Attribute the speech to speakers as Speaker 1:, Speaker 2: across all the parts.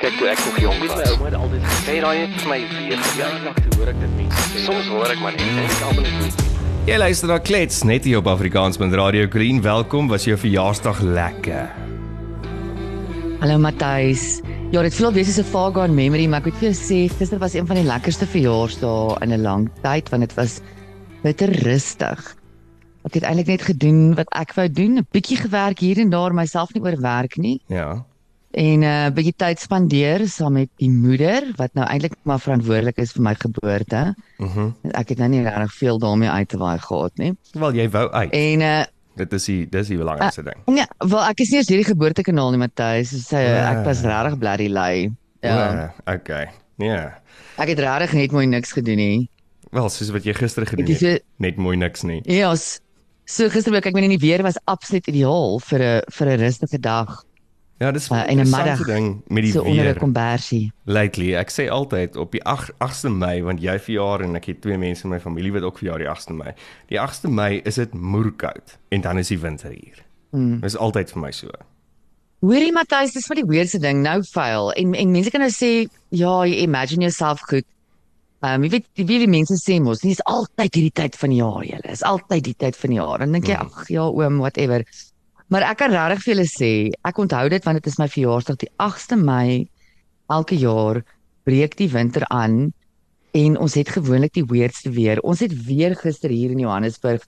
Speaker 1: Kyk toe ek nog jonk was.
Speaker 2: My ouma het altyd gesê,
Speaker 1: daai het vir my weer
Speaker 2: ja,
Speaker 1: verjaar.
Speaker 2: lag toe hoor ek dit mense sê.
Speaker 1: Soms hoor ek maar net en ek almal net
Speaker 3: Jy luister na Klets net hier op Afrikaans met Radio Green. Welkom, was jou verjaarsdag lekker?
Speaker 4: Hallo Matthys. Ja, dit voel wees soos 'n far gone memory, maar ek moet vir jou sê, gister was een van die lekkerste verjaarsdae in 'n lang tyd want dit was bitter rustig. Ek het eintlik net gedoen wat ek wou doen, 'n bietjie gewerk hier en daar, myself nie oor werk nie
Speaker 3: Ja.
Speaker 4: En 'n uh, bietjie tyd spandeer saam met die moeder wat nou eintlik maar verantwoordelik is vir my geboorte.
Speaker 3: Mhm. Mm
Speaker 4: Ek het nou nie regtig veel daarmee uit te waai gehad nie.
Speaker 3: Wel jy wou uit.
Speaker 4: En uh
Speaker 3: Dit is die dis die belangrikste ding.
Speaker 4: ja, wel ek is nie eens hierdie geboortekanaal nie Matthys, so uh, ek was regtig bly lei. Ja.
Speaker 3: Ja. Okay. Ja.
Speaker 4: Ek het regtig net mooi niks gedoen nie.
Speaker 3: Wel, soos wat jy gister gedoen
Speaker 4: is
Speaker 3: het.
Speaker 4: so-
Speaker 3: Net mooi niks nie.
Speaker 4: Ja, s- so gister ek meen in die weer was absoluut ideaal vir 'n vir 'n rustige dag.
Speaker 3: Ja, dis
Speaker 4: Uh, en 'n middag,
Speaker 3: ding met die
Speaker 4: so onder 'n
Speaker 3: weer.
Speaker 4: kombersie.
Speaker 3: Lately, ek sê altyd op die 8 8ste Mei want jy verjaar en ek het twee mense in my familie wat ook verjaar die 8ste Mei. Die 8ste Mei is dit moerkoud en dan is die winter hier.
Speaker 4: Hmm.
Speaker 3: Dis altyd vir my so.
Speaker 4: Hoorie Matthys, dis maar die weirdste ding nou vuil. En en mense kan nou sê, ja, jy imagine yourself goed. Ehm um, jy weet die die mense sê mos, dis altyd hierdie tyd van die jaar, julle. Is altyd die tyd van die jaar. Dan dink jy,
Speaker 3: Mm.
Speaker 4: ag ja, oom, whatever. Maar ek kan regtig vir julle sê, ek onthou dit want dit is my verjaarsdag die 8ste Mei elke jaar breek die winter aan en ons het gewoonlik die weirdste weer. Ons het weer gister hier in Johannesburg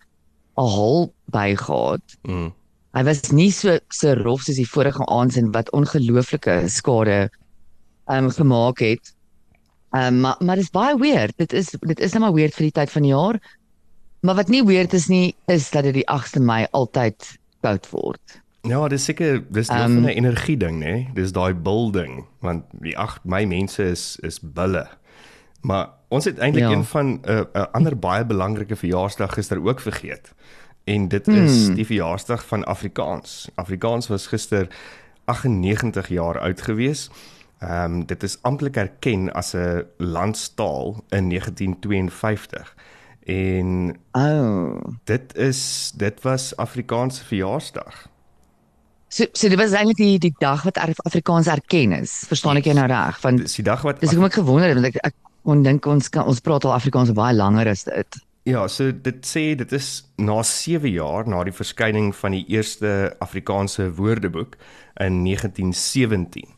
Speaker 4: 'n hol by gehad.
Speaker 3: Mm.
Speaker 4: Hy was nie so so rof soos die vorige aansin wat ongelooflike skade ehm um, gemaak het. Ehm um, maar maar dit is baie weird. Dit is dit is net maar weird vir die tyd van die jaar. Maar wat nie weird is nie is dat dit die 8de Mei altyd koud word.
Speaker 3: Ja, dis seker dis deel
Speaker 4: Ehm,
Speaker 3: van 'n energie ding, né? Dis daai building want die 8 Mei mense is is bulle. Maar ons het eintlik
Speaker 4: Ja.
Speaker 3: een van 'n uh, 'n ander baie belangrike verjaarsdag gister ook vergeet. En dit is
Speaker 4: Hmm.
Speaker 3: die verjaarsdag van Afrikaans. Afrikaans was gister 98 jaar oud gewees. Ehm um, dit is amptelik erken as 'n landstaal in 1952. En
Speaker 4: Oh.
Speaker 3: dit is dit was Afrikaans se verjaarsdag.
Speaker 4: So so dit was eintlik die die dag wat Af- Afrikaans erken is. Verstaan ek jou nou reg? Want
Speaker 3: Dis die dag wat
Speaker 4: dis hoekom ek gewonder het want ek ek kon dink ons kan ons praat al Afrikaans baie langer as dit.
Speaker 3: Ja, so dit sê dit is na 7 jaar na die verskyning van die eerste Afrikaanse woordeboek in 1917.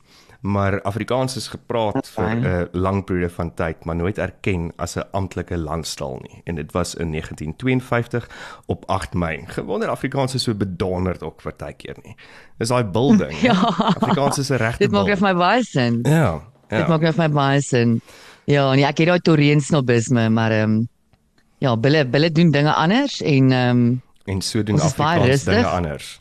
Speaker 3: Maar Afrikaans is gepraat vir 'n
Speaker 4: Okay.
Speaker 3: lang periode van tyd, maar nooit erken as 'n amptelike landstaal nie. En dit was in 1952 op 8 Mei. Gewonder Afrikaans is so bedonderd ook partykeer nie. Dis daai building.
Speaker 4: Ja.
Speaker 3: Afrikaans is 'n regte
Speaker 4: Dit maak vir my baie sin.
Speaker 3: Ja.
Speaker 4: Dit
Speaker 3: Ja.
Speaker 4: maak net vir my baie sin. Ja, en ek het daai Torreen snobisme, maar ehm um, ja, hulle hulle doen dinge anders en ehm um,
Speaker 3: En so doen
Speaker 4: is
Speaker 3: Afrikaans dinge anders.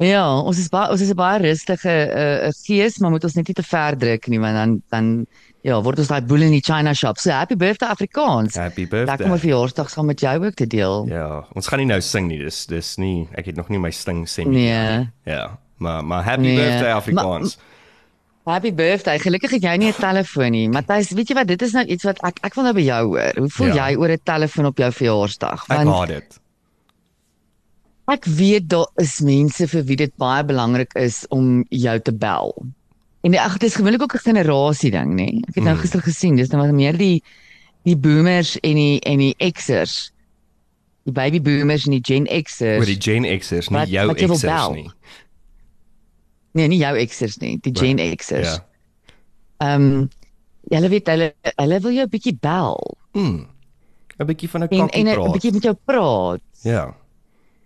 Speaker 4: Ja, ons is baie ons is 'n baie rustige 'n uh, gees, maar moet ons net nie te ver druk nie, want dan dan ja, word ons daai boel in die China shop. So happy birthday Afrikaans.
Speaker 3: Happy
Speaker 4: Lekker om 'n
Speaker 3: birthday.
Speaker 4: verjaarsdag saam met jou ook te deel.
Speaker 3: Ja, ons gaan nie nou sing nie. Dis dis nie ek het nog nie my sting sing
Speaker 4: Nee.
Speaker 3: Ja, maar maar happy
Speaker 4: Nee,
Speaker 3: birthday Afrikaans.
Speaker 4: Happy birthday. Gelukkig het jy nie 'n telefoon nie. Matthys, weet jy wat? Dit is nou iets wat ek ek wil nou by jou hoor. Hoe voel
Speaker 3: Ja.
Speaker 4: jy oor 'n telefoon op jou verjaarsdag?
Speaker 3: Ek haat dit.
Speaker 4: Ek weet daar is mense vir wie dit baie belangrik is om jou te bel. En ag dit is gewoonlik ook 'n generasie ding, nê? Ek het nou
Speaker 3: Mm.
Speaker 4: gister gesien, dis nou wat meer die die boomers en die en die Xers. Die baby boomers en die Gen Xers.
Speaker 3: Oor die Gen Xers, nie
Speaker 4: Wat-
Speaker 3: jou
Speaker 4: wat wil
Speaker 3: Xers nie.
Speaker 4: Nee, nie jou Xers nie, die Gen Xers.
Speaker 3: Ja.
Speaker 4: Ehm hulle weet hulle hulle wil jou 'n bietjie bel
Speaker 3: Mm. 'n bietjie van 'n kakkie
Speaker 4: en 'n
Speaker 3: praat.
Speaker 4: bietjie met jou praat.
Speaker 3: Ja.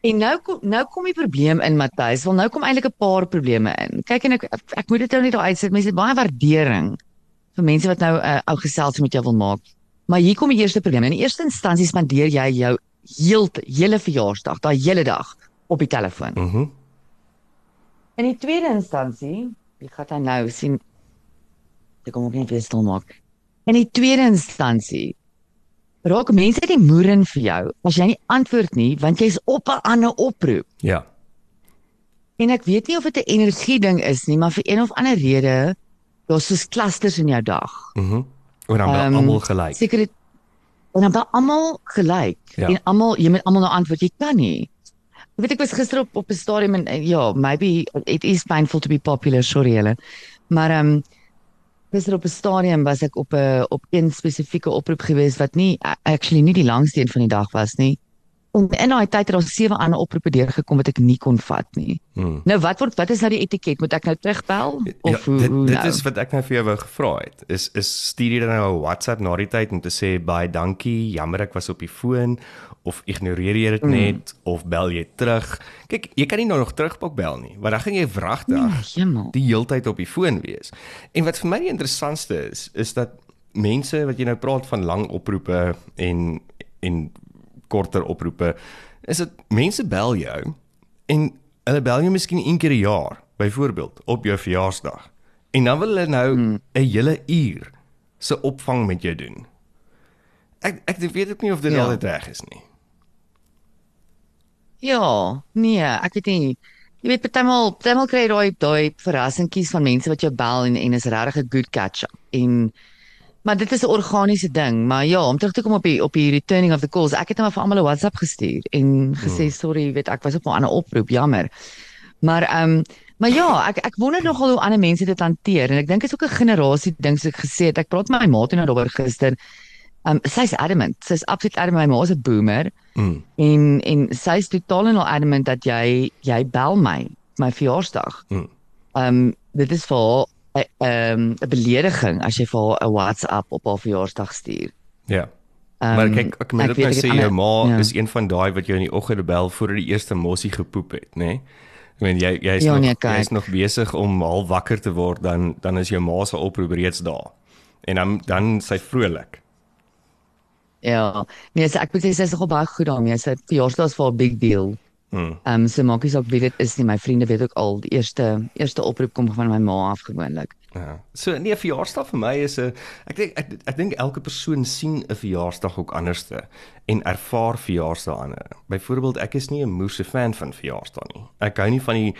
Speaker 4: En nou kom nou kom die probleem in Matthys. Wel nou kom eintlik 'n paar probleme in. Kyk en ek ek, moet dit nou net daar uitsit. Mense het baie waardering vir mense wat nou 'n uh, ou gesels met jou wil maak. Maar hier kom die eerste probleem. In die eerste instansie spandeer jy jou heel hele verjaarsdag, daai hele dag op die telefoon.
Speaker 3: Mhm.
Speaker 4: In die tweede instansie, wie gaan dan nou sien? Ek kom ook net weer stil maak. In die tweede instansie raak mense nie moeren vir jou as jy nie antwoord nie, want jy's op 'n ander oproep.
Speaker 3: Ja.
Speaker 4: En ek weet nie of dit 'n energie ding is nie, maar vir een of ander rede daar's soos klusters in jou dag.
Speaker 3: Mhm. En dan um, almal gelyk.
Speaker 4: Seker dit en dan almal gelyk
Speaker 3: Ja.
Speaker 4: en almal jy moet almal nou antwoord, jy kan nie. Ek weet ek was gister op op 'n stadium en ja, maybe it is painful to be popular, sorry julle. Maar ehm um, gister op 'n stadium was ek op 'n op een spesifieke oproep gewees wat nie actually nie die langste een van die dag was nie. En in daai tyd het daar sewe ander oproepe deurgekom wat ek nie kon vat nie.
Speaker 3: Hmm.
Speaker 4: Nou wat word wat is nou die etiket? Moet ek nou terugbel of
Speaker 3: ja,
Speaker 4: hoe,
Speaker 3: dit,
Speaker 4: hoe
Speaker 3: dit
Speaker 4: nou?
Speaker 3: is wat ek nou vir jou wou gevra het. Is is stuur jy dan nou 'n WhatsApp na die tyd om te sê baie dankie, jammer ek was op die foon of ignoreer jy dit
Speaker 4: Mm.
Speaker 3: net of bel jy terug? Kyk, jy kan nie nou nog terugpak bel nie, want dan gaan jy wragtig
Speaker 4: Nee,
Speaker 3: die heeltyd op die foon wees. En wat vir my die interessantste is, is dat mense wat jy nou praat van lang oproepe en en korter oproepe, is dit mense bel jou en hulle bel jou miskien een keer 'n jaar, byvoorbeeld op jou verjaarsdag. En dan wil hulle nou 'n hele uur se opvang met jou doen. Ek ek weet ook nie of dit
Speaker 4: Ja.
Speaker 3: altyd reg is nie.
Speaker 4: Ja, nee, ek weet nie. Jy weet partymal, partymal kry jy daai daai verrassingkies van mense wat jou bel en en is regtig 'n good catch up. En maar dit is 'n organiese ding, maar ja, om terug te kom op die op die returning of the calls. Ek het net maar vir almal 'n WhatsApp gestuur en gesê sorry, weet ek was op 'n ander oproep, jammer. Maar ehm um, maar ja, ek ek wonder nogal hoe ander mense dit hanteer en ek dink dit is ook 'n generasie ding soos ek gesê het. Ek praat met my ma toe nou daaroor gister. Ehm um, sy's adamant. Sy's absoluut adamant. My ma is 'n boomer.
Speaker 3: Mm.
Speaker 4: En en sy is totaal en al adamant dat jy jy bel my my verjaarsdag.
Speaker 3: Mm.
Speaker 4: Ehm um, dit is vir haar 'n ehm 'n belediging as jy vir haar 'n WhatsApp op haar verjaarsdag stuur.
Speaker 3: Ja.
Speaker 4: Um,
Speaker 3: Maar kyk, ek moet ook nou sê jou ma
Speaker 4: ja.
Speaker 3: is een van daai wat jou in die oggend bel voor hy die eerste mossie gepoep het, nê? Nee? Ek meen jy jy is
Speaker 4: Ja,
Speaker 3: nog
Speaker 4: nee,
Speaker 3: jy is nog besig om half wakker te word dan dan is jou ma se oproep reeds daar. En dan dan sy vrolik.
Speaker 4: Ja. Nee, so ek moet sê sy is nogal baie goed daarmee. Sy verjaarsdag is vir 'n big deal.
Speaker 3: Mm.
Speaker 4: Ehm um, so maak nie saak wie dit is nie. My vriende weet ook al die eerste eerste oproep kom van my ma af gewoonlik.
Speaker 3: Ja. So nee, verjaarsdag vir my is 'n ek dink ek, ek dink elke persoon sien 'n verjaarsdag ook anderste en ervaar verjaarsdae anders. Byvoorbeeld ek is nie 'n moerse fan van verjaarsdae nie. Ek hou nie van die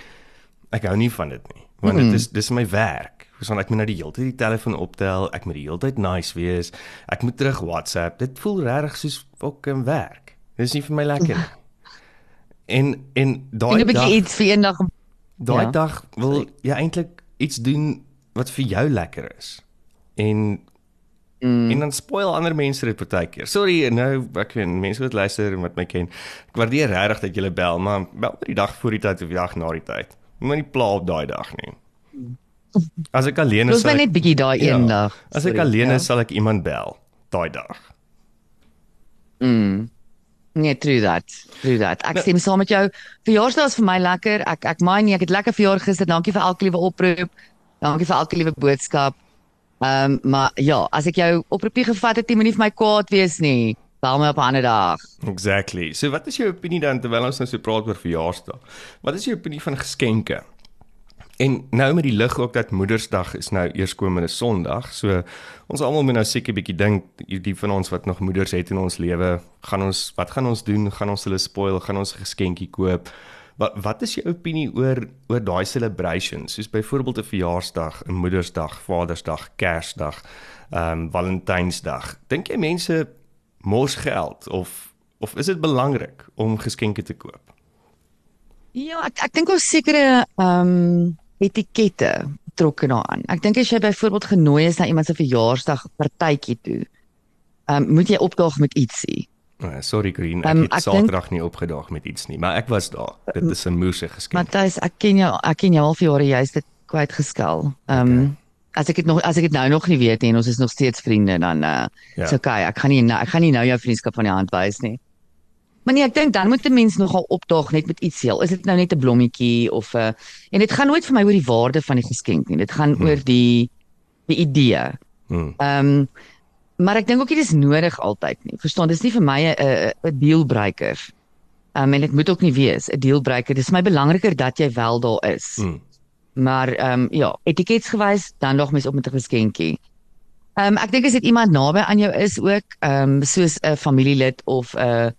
Speaker 3: ek hou nie van dit nie. Want dit is dis my werk. Ek moet nou die hele tyd die telefoon optel, ek moet die hele tyd nice wees. Ek moet terug WhatsApp. Dit voel regtig soos fucking werk. Dis nie vir my lekker nie. En en daai
Speaker 4: 'n bietjie
Speaker 3: dag
Speaker 4: iets vir eendag
Speaker 3: Daai
Speaker 4: Ja.
Speaker 3: dag wil jy eintlik iets doen wat vir jou lekker is. En mm. en dan spoil ander mense dit partykeer. Sorry, nou ek weet mense wat luister en wat my ken. Ek waardeer regtig dat jy bel, maar bel maar die dag voor die tyd of die dag na die tyd. Moenie pla op daai dag nie. As ek alleen is,
Speaker 4: my
Speaker 3: sal ek,
Speaker 4: net bietjie daai
Speaker 3: Ja.
Speaker 4: eendag.
Speaker 3: as ek
Speaker 4: Sorry,
Speaker 3: alleen
Speaker 4: ja.
Speaker 3: is, sal ek iemand bel daai dag.
Speaker 4: Mm. Nee, true that. True that. Ek stem saam met jou. Verjaarsdag is vir my lekker. Ek ek meen nie, ek het lekker verjaar gister. Dankie vir elke liewe oproep. Dankie vir elke liewe boodskap. Ehm um, maar ja, as ek jou oproepie gevat het, jy moenie vir my kwaad wees nie. Bel my op 'n ander dag.
Speaker 3: Exactly. So wat is jou opinie dan terwyl ons nou so praat oor verjaarsdag? Wat is jou opinie van geskenke? En nou met die lig ook dat Moedersdag is nou eerskomende Sondag. So ons almal moet nou seker bietjie dink die van ons wat nog moeders het in ons lewe, gaan ons wat gaan ons doen? Gaan ons hulle spoil? Gaan ons 'n geskenkie koop? Wat wat is jou opinie oor oor daai celebrations? Soos byvoorbeeld 'n verjaarsdag, 'n Moedersdag, Vadersdag, Kersdag, ehm um, Valentynsdag. Dink jy mense mors geld of of is dit belangrik om geskenke te koop?
Speaker 4: Ja, ek ek dink ons sekere ehm etikette betrokke daaraan. Ek dink as jy byvoorbeeld genooi is na iemand se verjaarsdag partytjie toe, um, moet jy opdaag met ietsie.
Speaker 3: Uh, sorry Green, ek
Speaker 4: Ehm,
Speaker 3: het Saterdag nie opgedaag met iets nie, maar ek was daar. Dit is 'n moeëse geskenk.
Speaker 4: Matthys, ek ken jou, ek ken jou al vir jare, jy's dit kwyt geskel. Ehm um, as ek dit nog as ek dit nou nog nie weet nie en ons is nog steeds vriende dan uh
Speaker 3: Ja.
Speaker 4: ja. is okay. Ek gaan nie nou, ek gaan nie nou jou vriendskap van die hand wys nie. Maar nee, ek dink dan moet 'n mens nogal opdaag net met iets heel. Is dit nou net 'n blommetjie of 'n uh, en dit gaan nooit vir my oor die waarde van die geskenk nie. Dit gaan hmm. oor die die idee.
Speaker 3: Hmm.
Speaker 4: Ehm um, maar ek dink ook nie dis nodig altyd nie. Verstaan, dis nie vir my 'n 'n dealbreaker. Ehm um, en dit moet ook nie wees 'n dealbreaker. Dis my belangriker dat jy wel daar is.
Speaker 3: Hmm.
Speaker 4: Maar ehm um, ja, etiketsgewys dan nog mens op met 'n geskenkie. Ehm um, ek dink as dit iemand naby aan jou is ook, ehm um, soos 'n familielid of 'n uh,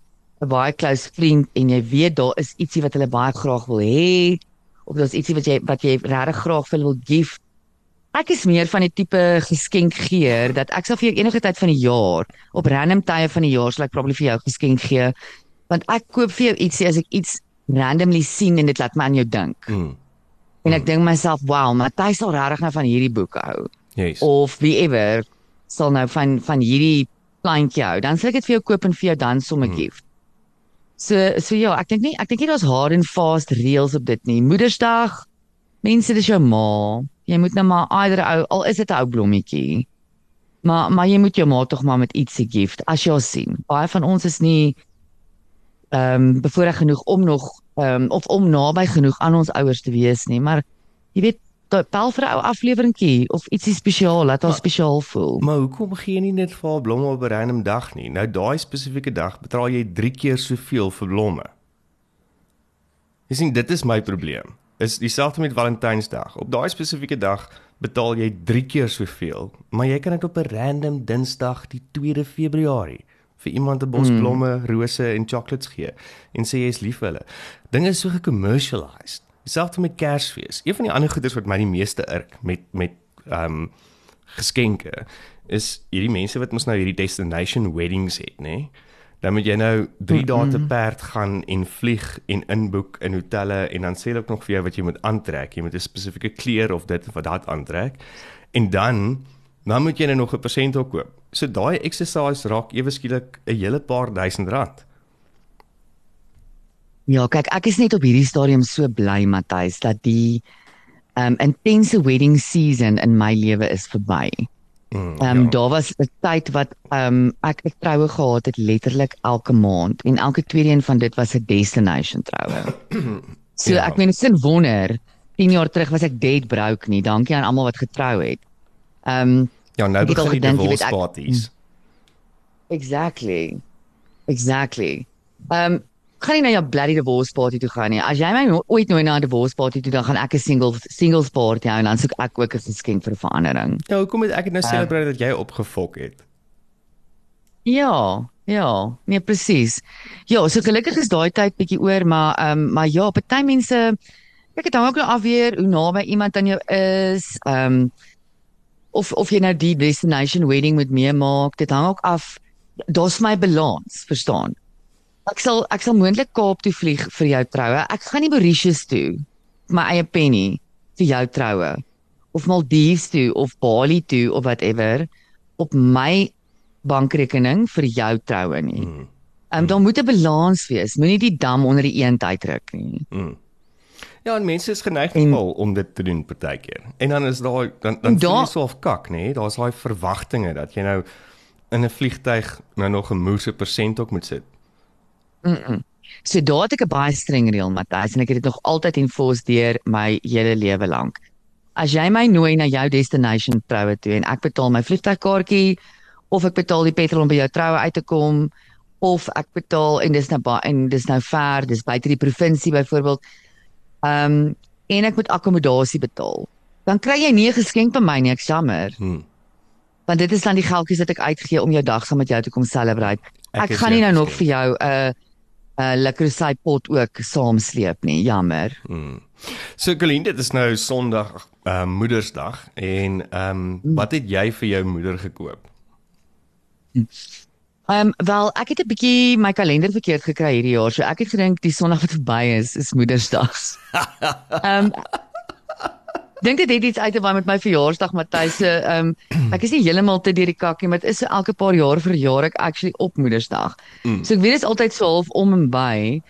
Speaker 4: 'n baie close vriend en jy weet daar is ietsie wat hulle baie graag wil hê of daar's ietsie wat jy wat jy regtig graag vir hulle wil gift. Ek is meer van die tipe geskenkgeer dat ek sal vir jou enige tyd van die jaar op random tye van die jaar sal ek probably vir jou geskenk gee want ek koop vir jou ietsie as ek iets randomly sien en dit laat my aan jou dink.
Speaker 3: Hmm.
Speaker 4: En ek dink myself, wow, Matthys sal regtig nou van hierdie boek hou.
Speaker 3: Yes.
Speaker 4: of wie ever sal nou van van hierdie plantjie hou, dan sal ek dit vir jou koop en vir jou dan sommer
Speaker 3: Hmm.
Speaker 4: gift. So so ja, ek dink nie ek dink nie daar's hard and fast reëls op dit nie. Moedersdag, mense dis jou ma. Jy moet nou maar either ou al is dit 'n ou blommetjie. Maar maar jy moet jou ma tog maar met ietsie gift as jy haar sien. Baie van ons is nie ehm um, bevoorreg genoeg om nog ehm um, of om naby genoeg aan ons ouers te wees nie, maar jy weet bel vir 'n ou afleweringkie of ietsie spesiaal, laat haar spesiaal voel.
Speaker 3: Maar hoekom gee jy nie net vir haar blomme op 'n random dag nie? Nou daai spesifieke dag betaal jy 3 keer soveel vir blomme. Jy sien, dit is my probleem. Is dieselfde met Valentynsdag. Op daai spesifieke dag betaal jy 3 keer soveel, maar jy kan dit op 'n random Dinsdag die 2de Februarie vir iemand 'n bos blomme, rose en chocolates gee en sê jy is lief vir hulle. Dinge is so gecommercialized. Dieselfde met Kersfees. Een van die ander goeders wat my die meeste irk met met ehm um, geskenke is hierdie mense wat mos nou hierdie destination weddings het, nê? Dan moet jy nou 3 mm -hmm. dae te perd gaan en vlieg en inboek in hotelle en dan sê hulle ook nog vir jou wat jy moet aantrek. Jy moet 'n spesifieke kleur of dit of dat aantrek. En dan dan moet jy nou nog 'n persent koop. So daai exercise raak ewe skielik 'n hele paar duisend rand.
Speaker 4: Ja, kyk, ek is net op hierdie stadium so bly Matthys dat die um intense wedding season in my lewe is verby.
Speaker 3: Mm,
Speaker 4: um, daar was 'n tyd wat um, ek 'n troue gehad het letterlik elke maand en elke tweede een van dit was 'n destination troue. So
Speaker 3: Ja.
Speaker 4: ek meen sin wonder 10 jaar terug was ek dead broke nie. Dankie aan almal wat getrou het. Um,
Speaker 3: ja, nou
Speaker 4: ek het
Speaker 3: begin die
Speaker 4: gedink, jy weet,
Speaker 3: divorce
Speaker 4: ek-
Speaker 3: parties.
Speaker 4: exactly. Exactly. Um, gaan nie na jou bloody divorce party toe gaan nie. As jy my no- ooit nooi na 'n divorce party toe, dan gaan ek 'n single singles party hou en dan soek ek ook 'n geskenk vir verandering.
Speaker 3: Ja, hoekom het ek dit nou
Speaker 4: Ehm.
Speaker 3: celebrate dat jy opgefok het?
Speaker 4: Ja, ja, nee presies. Ja, so gelukkig is daai tyd bietjie oor, maar ehm um, maar ja, party mense kyk dit hang ook nou af weer hoe naby iemand aan jou is, ehm um, of of jy nou die destination wedding moet meemaak. Dit hang ook af daar's my balans, verstaan? Ek sal ek sal moontlik Kaap toe vlieg vir jou troue. Ek gaan nie Mauritius toe my eie penny vir jou troue of Maldives toe of Bali toe of whatever op my bankrekening vir jou troue nie.
Speaker 3: Mm.
Speaker 4: um, daar moet 'n balans wees. Moenie die dam onder die eend uitdruk nie.
Speaker 3: Mm. Ja, en mense is geneig
Speaker 4: En-
Speaker 3: nogal om dit te doen partykeer. En dan is daai dan dan voel jy half kak, nê? Daar's daai verwagtinge dat jy nou in 'n vliegtyg nou nog 'n moerse persent ook moet sit.
Speaker 4: Mm -mm. So daar het ek 'n baie streng reël, Matthys, en ek het dit nog altyd enforce deur my hele lewe lank. As jy my nooi na jou destination troue toe en ek betaal my vliegtuigkaartjie of ek betaal die petrol om by jou troue uit te kom of ek betaal en dis nou baie en dis nou ver, dis buite die provinsie byvoorbeeld. Ehm um, en ek moet akkommodasie betaal. Dan kry jy nie 'n geskenk by my nie, ek jammer.
Speaker 3: Hm.
Speaker 4: Want dit is dan die geldjies wat ek uitgee om jou dag saam met jou te kom celebrate. Ek, ek gaan nie nou nog
Speaker 3: geskenk.
Speaker 4: vir jou 'n 'n lekker pot ook saamsleep nie, jammer.
Speaker 3: Mm. So Colleen, dit is nou Sondag, ehm uh, Moedersdag en ehm um, wat het jy vir jou moeder gekoop?
Speaker 4: Ehm um, wel, ek het 'n bietjie my kalender verkeerd gekry hierdie jaar. So ek het gedink die Sondag wat verby is, is Moedersdag. Ehm um, dink dit het iets uit te waai met my verjaarsdag Matthys se ehm um, ek is nie heeltemal te deur die kak nie, maar dit is elke paar jaar verjaar ek actually op Moedersdag.
Speaker 3: Mm.
Speaker 4: So ek weet dit is altyd so half om en by.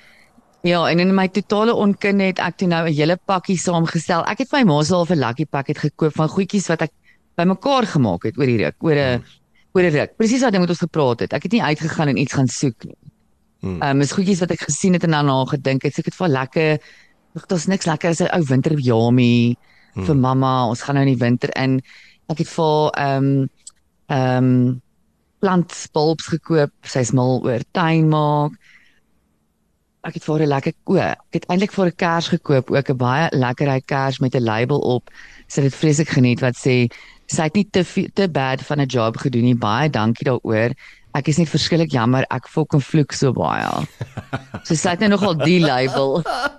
Speaker 4: Ja, en in my totale onkunde het ek toe nou 'n hele pakkie saamgestel. Ek het vir my ma se half 'n lucky packet gekoop van goedjies wat ek bymekaar gemaak het oor die ruk, oor 'n oor 'n ruk. Presies wat ding met ons gepraat het. Ek het nie uitgegaan en iets gaan soek nie. Ehm um, is goedjies wat ek gesien het en daarna gedink het, so ek het vir lekker Ag, daar's niks lekker as 'n ou winterjamie
Speaker 3: Hmm.
Speaker 4: vir mamma. Ons gaan nou in die winter in. Ek het vir ehm ehm plantbulbs gekoop. Sy's mal oor tuin maak. Ek het vir 'n lekker o, ek het eintlik vir 'n kers gekoop, ook 'n baie lekkerry kers met 'n label op. Sy het dit vreeslik geniet wat sê sy het nie te te bad van 'n job gedoen nie. Baie dankie daaroor. Ek is net verskillik jammer. Ek en vloek so baie. So sy het nou nogal die label.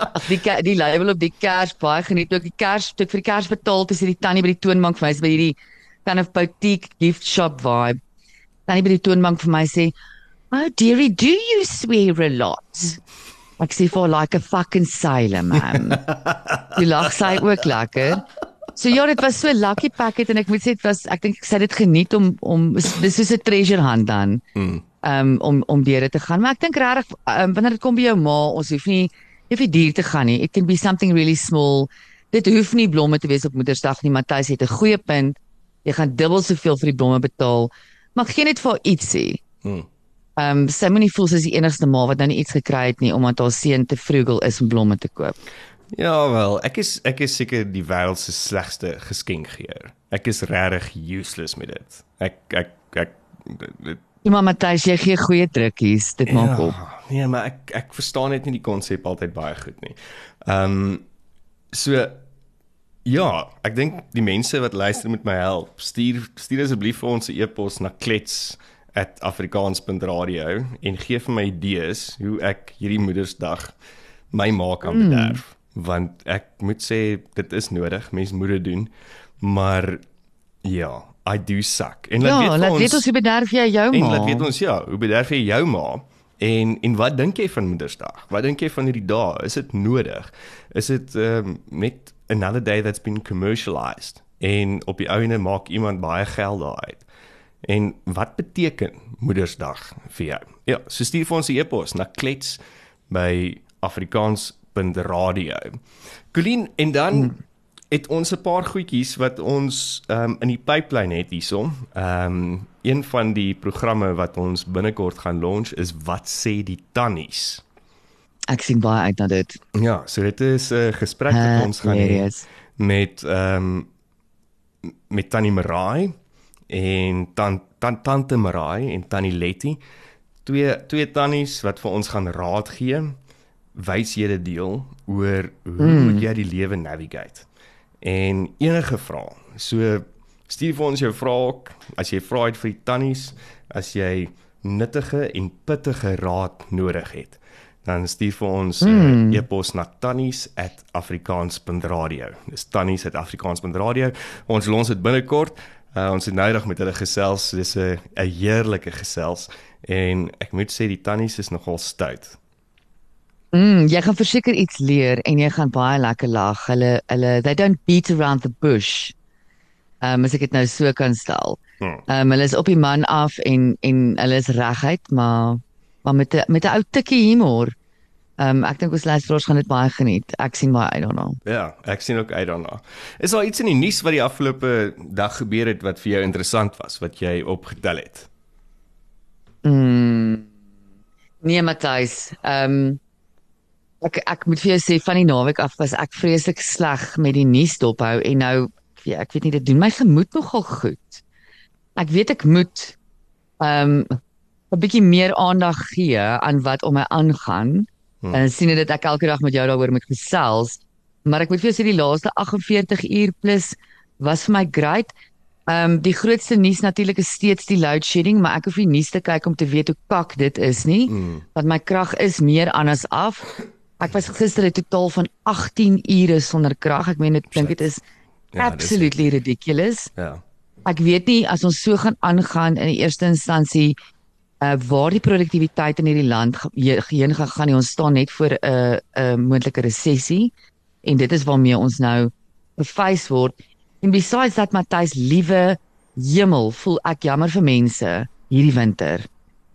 Speaker 4: Ag die die label op die kers baie geniet ook die kers toe ek vir die kers betaal toe sê die tannie by die toonbank vir my is by hierdie kind of boutique gift shop vibe. Tannie by die toonbank vir my sê, "Oh dearie, do you swear a lot?" Ek sê for like a fucking sailor man. Die lag sy ook lekker. So ja, dit was so lucky packet en ek moet sê dit was ek dink ek sê dit geniet om om dis soos 'n treasure hunt dan.
Speaker 3: Mm.
Speaker 4: Um om om deur te gaan, maar ek dink regtig um, wanneer dit kom by jou ma, ons hoef nie jy nie duur te gaan nie. It can be something really small. Dit hoef nie blomme te wees op Moedersdag nie. Matthys het 'n goeie punt. Jy gaan dubbel soveel vir die blomme betaal. Maar geen net vir ietsie.
Speaker 3: Mm.
Speaker 4: Ehm um, sy moenie voel soos die enigste ma wat nou nie iets gekry het nie omdat haar seun te frugal is om blomme te koop.
Speaker 3: Ja wel, ek is ek is seker die wêreld se slegste geskenkgeer. Ek is regtig useless met dit. Ek ek ek dit,
Speaker 4: Ja, maar Matthys, jy gee goeie drukkies. Dit maak op.
Speaker 3: Nee, maar ek ek verstaan net nie die konsep altyd baie goed nie. Ehm um, so ja, ek dink die mense wat luister met my help. Stuur stuur asseblief vir ons 'n e-pos na klets@afrikaans.radio en gee vir my idees hoe ek hierdie Moedersdag my ma kan bederf, mm. want ek moet sê dit is nodig, mens moet dit doen. Maar ja, I do suck. En laat
Speaker 4: Ja,
Speaker 3: weet
Speaker 4: laat
Speaker 3: ons
Speaker 4: weet ons hoe bederf jy jou
Speaker 3: En
Speaker 4: ma.
Speaker 3: laat weet ons ja, hoe bederf jy jou ma? En en wat dink jy van Moedersdag? Wat dink jy van hierdie dae? Is dit nodig? Is dit ehm um, net another day that's been commercialized? En op die einde maak iemand baie geld daaruit. En wat beteken Moedersdag vir jou? Ja, so stuur vir ons 'n e-pos na klets by afrikaans.radio. Colleen en dan hmm het ons 'n paar goedjies wat ons um, in die pipeline het hierso. Ehm um, een van die programme wat ons binnekort gaan launch is wat sê die tannies.
Speaker 4: Ek sien baie uit na dit.
Speaker 3: Ja, so dit is 'n gesprek wat ons gaan hê met ehm um, met Tannie Marai en tan, tan tante Marai en Tannie Letty. Twee twee tannies wat vir ons gaan raad gee, wyshede deel oor hoe mm. jy die lewe navigate. En enige vrae. So stuur vir ons jou vrae ook as jy vra het vir die tannies, as jy nuttige en pittige raad nodig het. Dan stuur vir ons mm. uh, e-pos na tannies@afrikaans.radio. Dis tannies@afrikaans.radio. Ons lons dit binnekort. Uh, ons het noudag met hulle gesels. Dis 'n 'n heerlike gesels en ek moet sê die tannies is nogal stout.
Speaker 4: Mm, jy gaan verseker iets leer en jy gaan baie lekker lag. Hulle hulle they don't beat around the bush. Ehm um, as ek dit nou so kan stel. Ehm um, hulle is op die man af en en hulle is reguit, maar maar met 'n met 'n ou tikkie humor. Ehm um, ek dink ons luisteraars gaan dit baie geniet. Ek sien baie uit daarna.
Speaker 3: Ja, ek sien ook uit daarna. Is daar iets in die nuus wat die afgelope dag gebeur het wat vir jou interessant was wat jy opgetel het?
Speaker 4: Mm. Nee, Matthys. Ehm um, ek ek moet vir jou sê van die naweek af was ek vreeslik sleg met die nuus dophou en nou ja, ek weet nie dit doen my gemoed nogal goed. Ek weet ek moet ehm um, 'n bietjie meer aandag gee aan wat om my aangaan. Hmm. En sien dit ek elke dag met jou daaroor moet gesels. Maar ek moet vir jou sê die laaste 48 uur plus was vir my great. Ehm um, die grootste nuus natuurlik is steeds die load shedding, maar ek hoef nie nuus te kyk om te weet hoe kak dit is nie,
Speaker 3: Mm.
Speaker 4: want my krag is meer as af. Ek was gister 'n totaal van 18 ure sonder krag. Ek meen ek dink dit is
Speaker 3: Ja,
Speaker 4: absolutely ridiculous.
Speaker 3: Ja.
Speaker 4: Ek weet nie as ons so gaan aangaan in die eerste instansie uh waar die produktiwiteit in hierdie land ge- he- heen gaan gaan nie. Ons staan net voor 'n 'n moontlike resessie en dit is waarmee ons nou bevys word. En besides dat Matthys liewe hemel, voel ek jammer vir mense hierdie winter.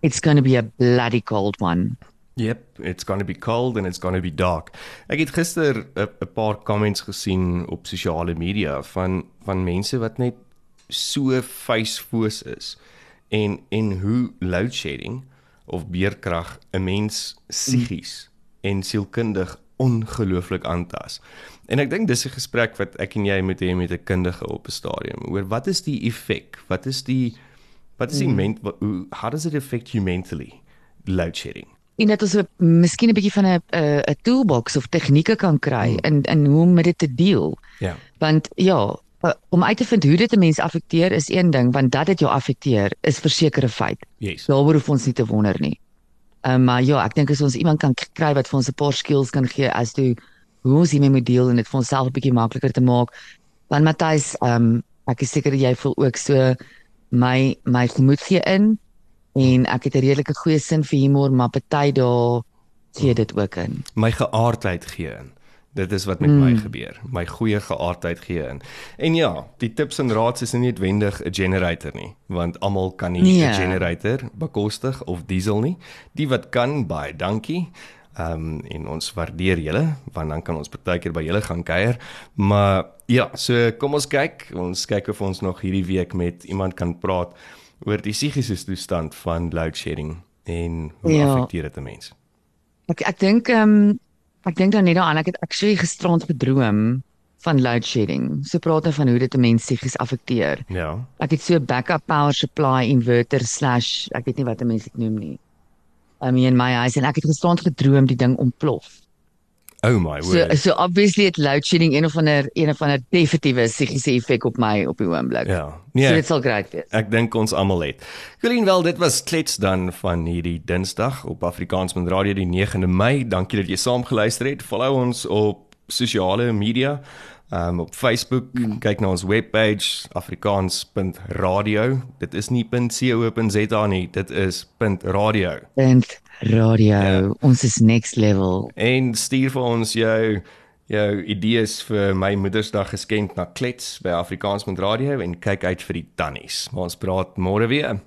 Speaker 4: It's going to be a bloody cold one.
Speaker 3: Yep, it's going to be cold and it's going to be dark. Ek het gister 'n paar comments gesien op sosiale media van van mense wat net so facefoos is en en hoe load shedding of beerkrag 'n mens psigies mm. en sielkundig ongelooflik aantas. En ek dink dis 'n gesprek wat ek en jy moet hê met 'n kundige op 'n stadium oor wat is die effek? Wat is die wat is die mm. ment how does it affect you mentally load shedding?
Speaker 4: En dat ons 'n- miskien 'n bietjie van 'n 'n 'n toolbox of tegnieke kan kry in in hoe om met dit te deel.
Speaker 3: Ja.
Speaker 4: Want ja, uh, om uit te vind hoe dit 'n mens affekteer is een ding, want dat dit jou affekteer is verseker 'n feit.
Speaker 3: Yes.
Speaker 4: Daaroor hoef ons nie te wonder nie. Um, maar ja, ek dink as ons iemand kan kry wat vir ons 'n paar skills kan gee as toe hoe ons hiermee moet deel en dit vir onsself 'n bietjie makliker te maak. Want Matthys, um, ek is seker jy voel ook so my my gemoed gee in en ek het 'n redelike goeie sin vir humor, maar party dae gee dit ook in.
Speaker 3: my geaardheid gee in. Dit is wat met mm. my gebeur. My goeie geaardheid gee in. En ja, die tips en raads is nie noodwendig 'n generator nie, want almal kan nie 'n
Speaker 4: Nee.
Speaker 3: generator bekostig of diesel nie. Die wat kan, baie dankie. Ehm um, en ons waardeer julle want dan kan ons partykeer by julle gaan kuier. Maar ja, so kom ons kyk. Ons kyk of ons nog hierdie week met iemand kan praat oor die psigiese toestand van load shedding en hoe
Speaker 4: Ja.
Speaker 3: affekteer dit 'n mens.
Speaker 4: Ek ek dink ehm um, ek dink dan net daaraan ek het actually gisterand gedroom van load shedding. So praat hy van hoe dit 'n mens psigies affekteer.
Speaker 3: Ja.
Speaker 4: Ek het so backup power supply inverter slash ek weet nie wat 'n mens dit noem nie. Hier in my huis en ek het gisterand gedroom die ding ontplof.
Speaker 3: Oh my
Speaker 4: So
Speaker 3: word.
Speaker 4: so obviously het load shedding een of ander een of ander definitiewe psigiese effek op my op die oomblik.
Speaker 3: Ja.
Speaker 4: So
Speaker 3: Nee.
Speaker 4: dit sal great wees.
Speaker 3: Ek dink ons almal het. Colleen wel, dit was klets dan van hierdie Dinsdag op Afrikaans met Radio die 9de Mei. Dankie dat jy saam geluister het. Follow ons op sosiale media. Um op Facebook, mm. kyk na ons webpage afrikaans.radio. Dit is nie .co.za nie, dit is .radio.
Speaker 4: Punt radio.
Speaker 3: Ja.
Speaker 4: Ons is next level.
Speaker 3: En stuur vir ons jou jou idees vir my Moedersdag geskenk na klets by Afrikaans met Radio en kyk uit vir die tannies. Maar ons praat môre weer.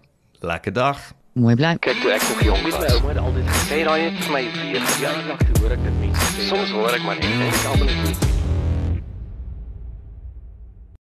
Speaker 3: Lekker dag.
Speaker 4: Mooi bly.
Speaker 1: Kyk toe ek nog jong was, my ouma het altyd gesê daai het vir my weer. Ja, ek hoor ek dit mense sê. Soms hoor ek maar net en ek almal is nie.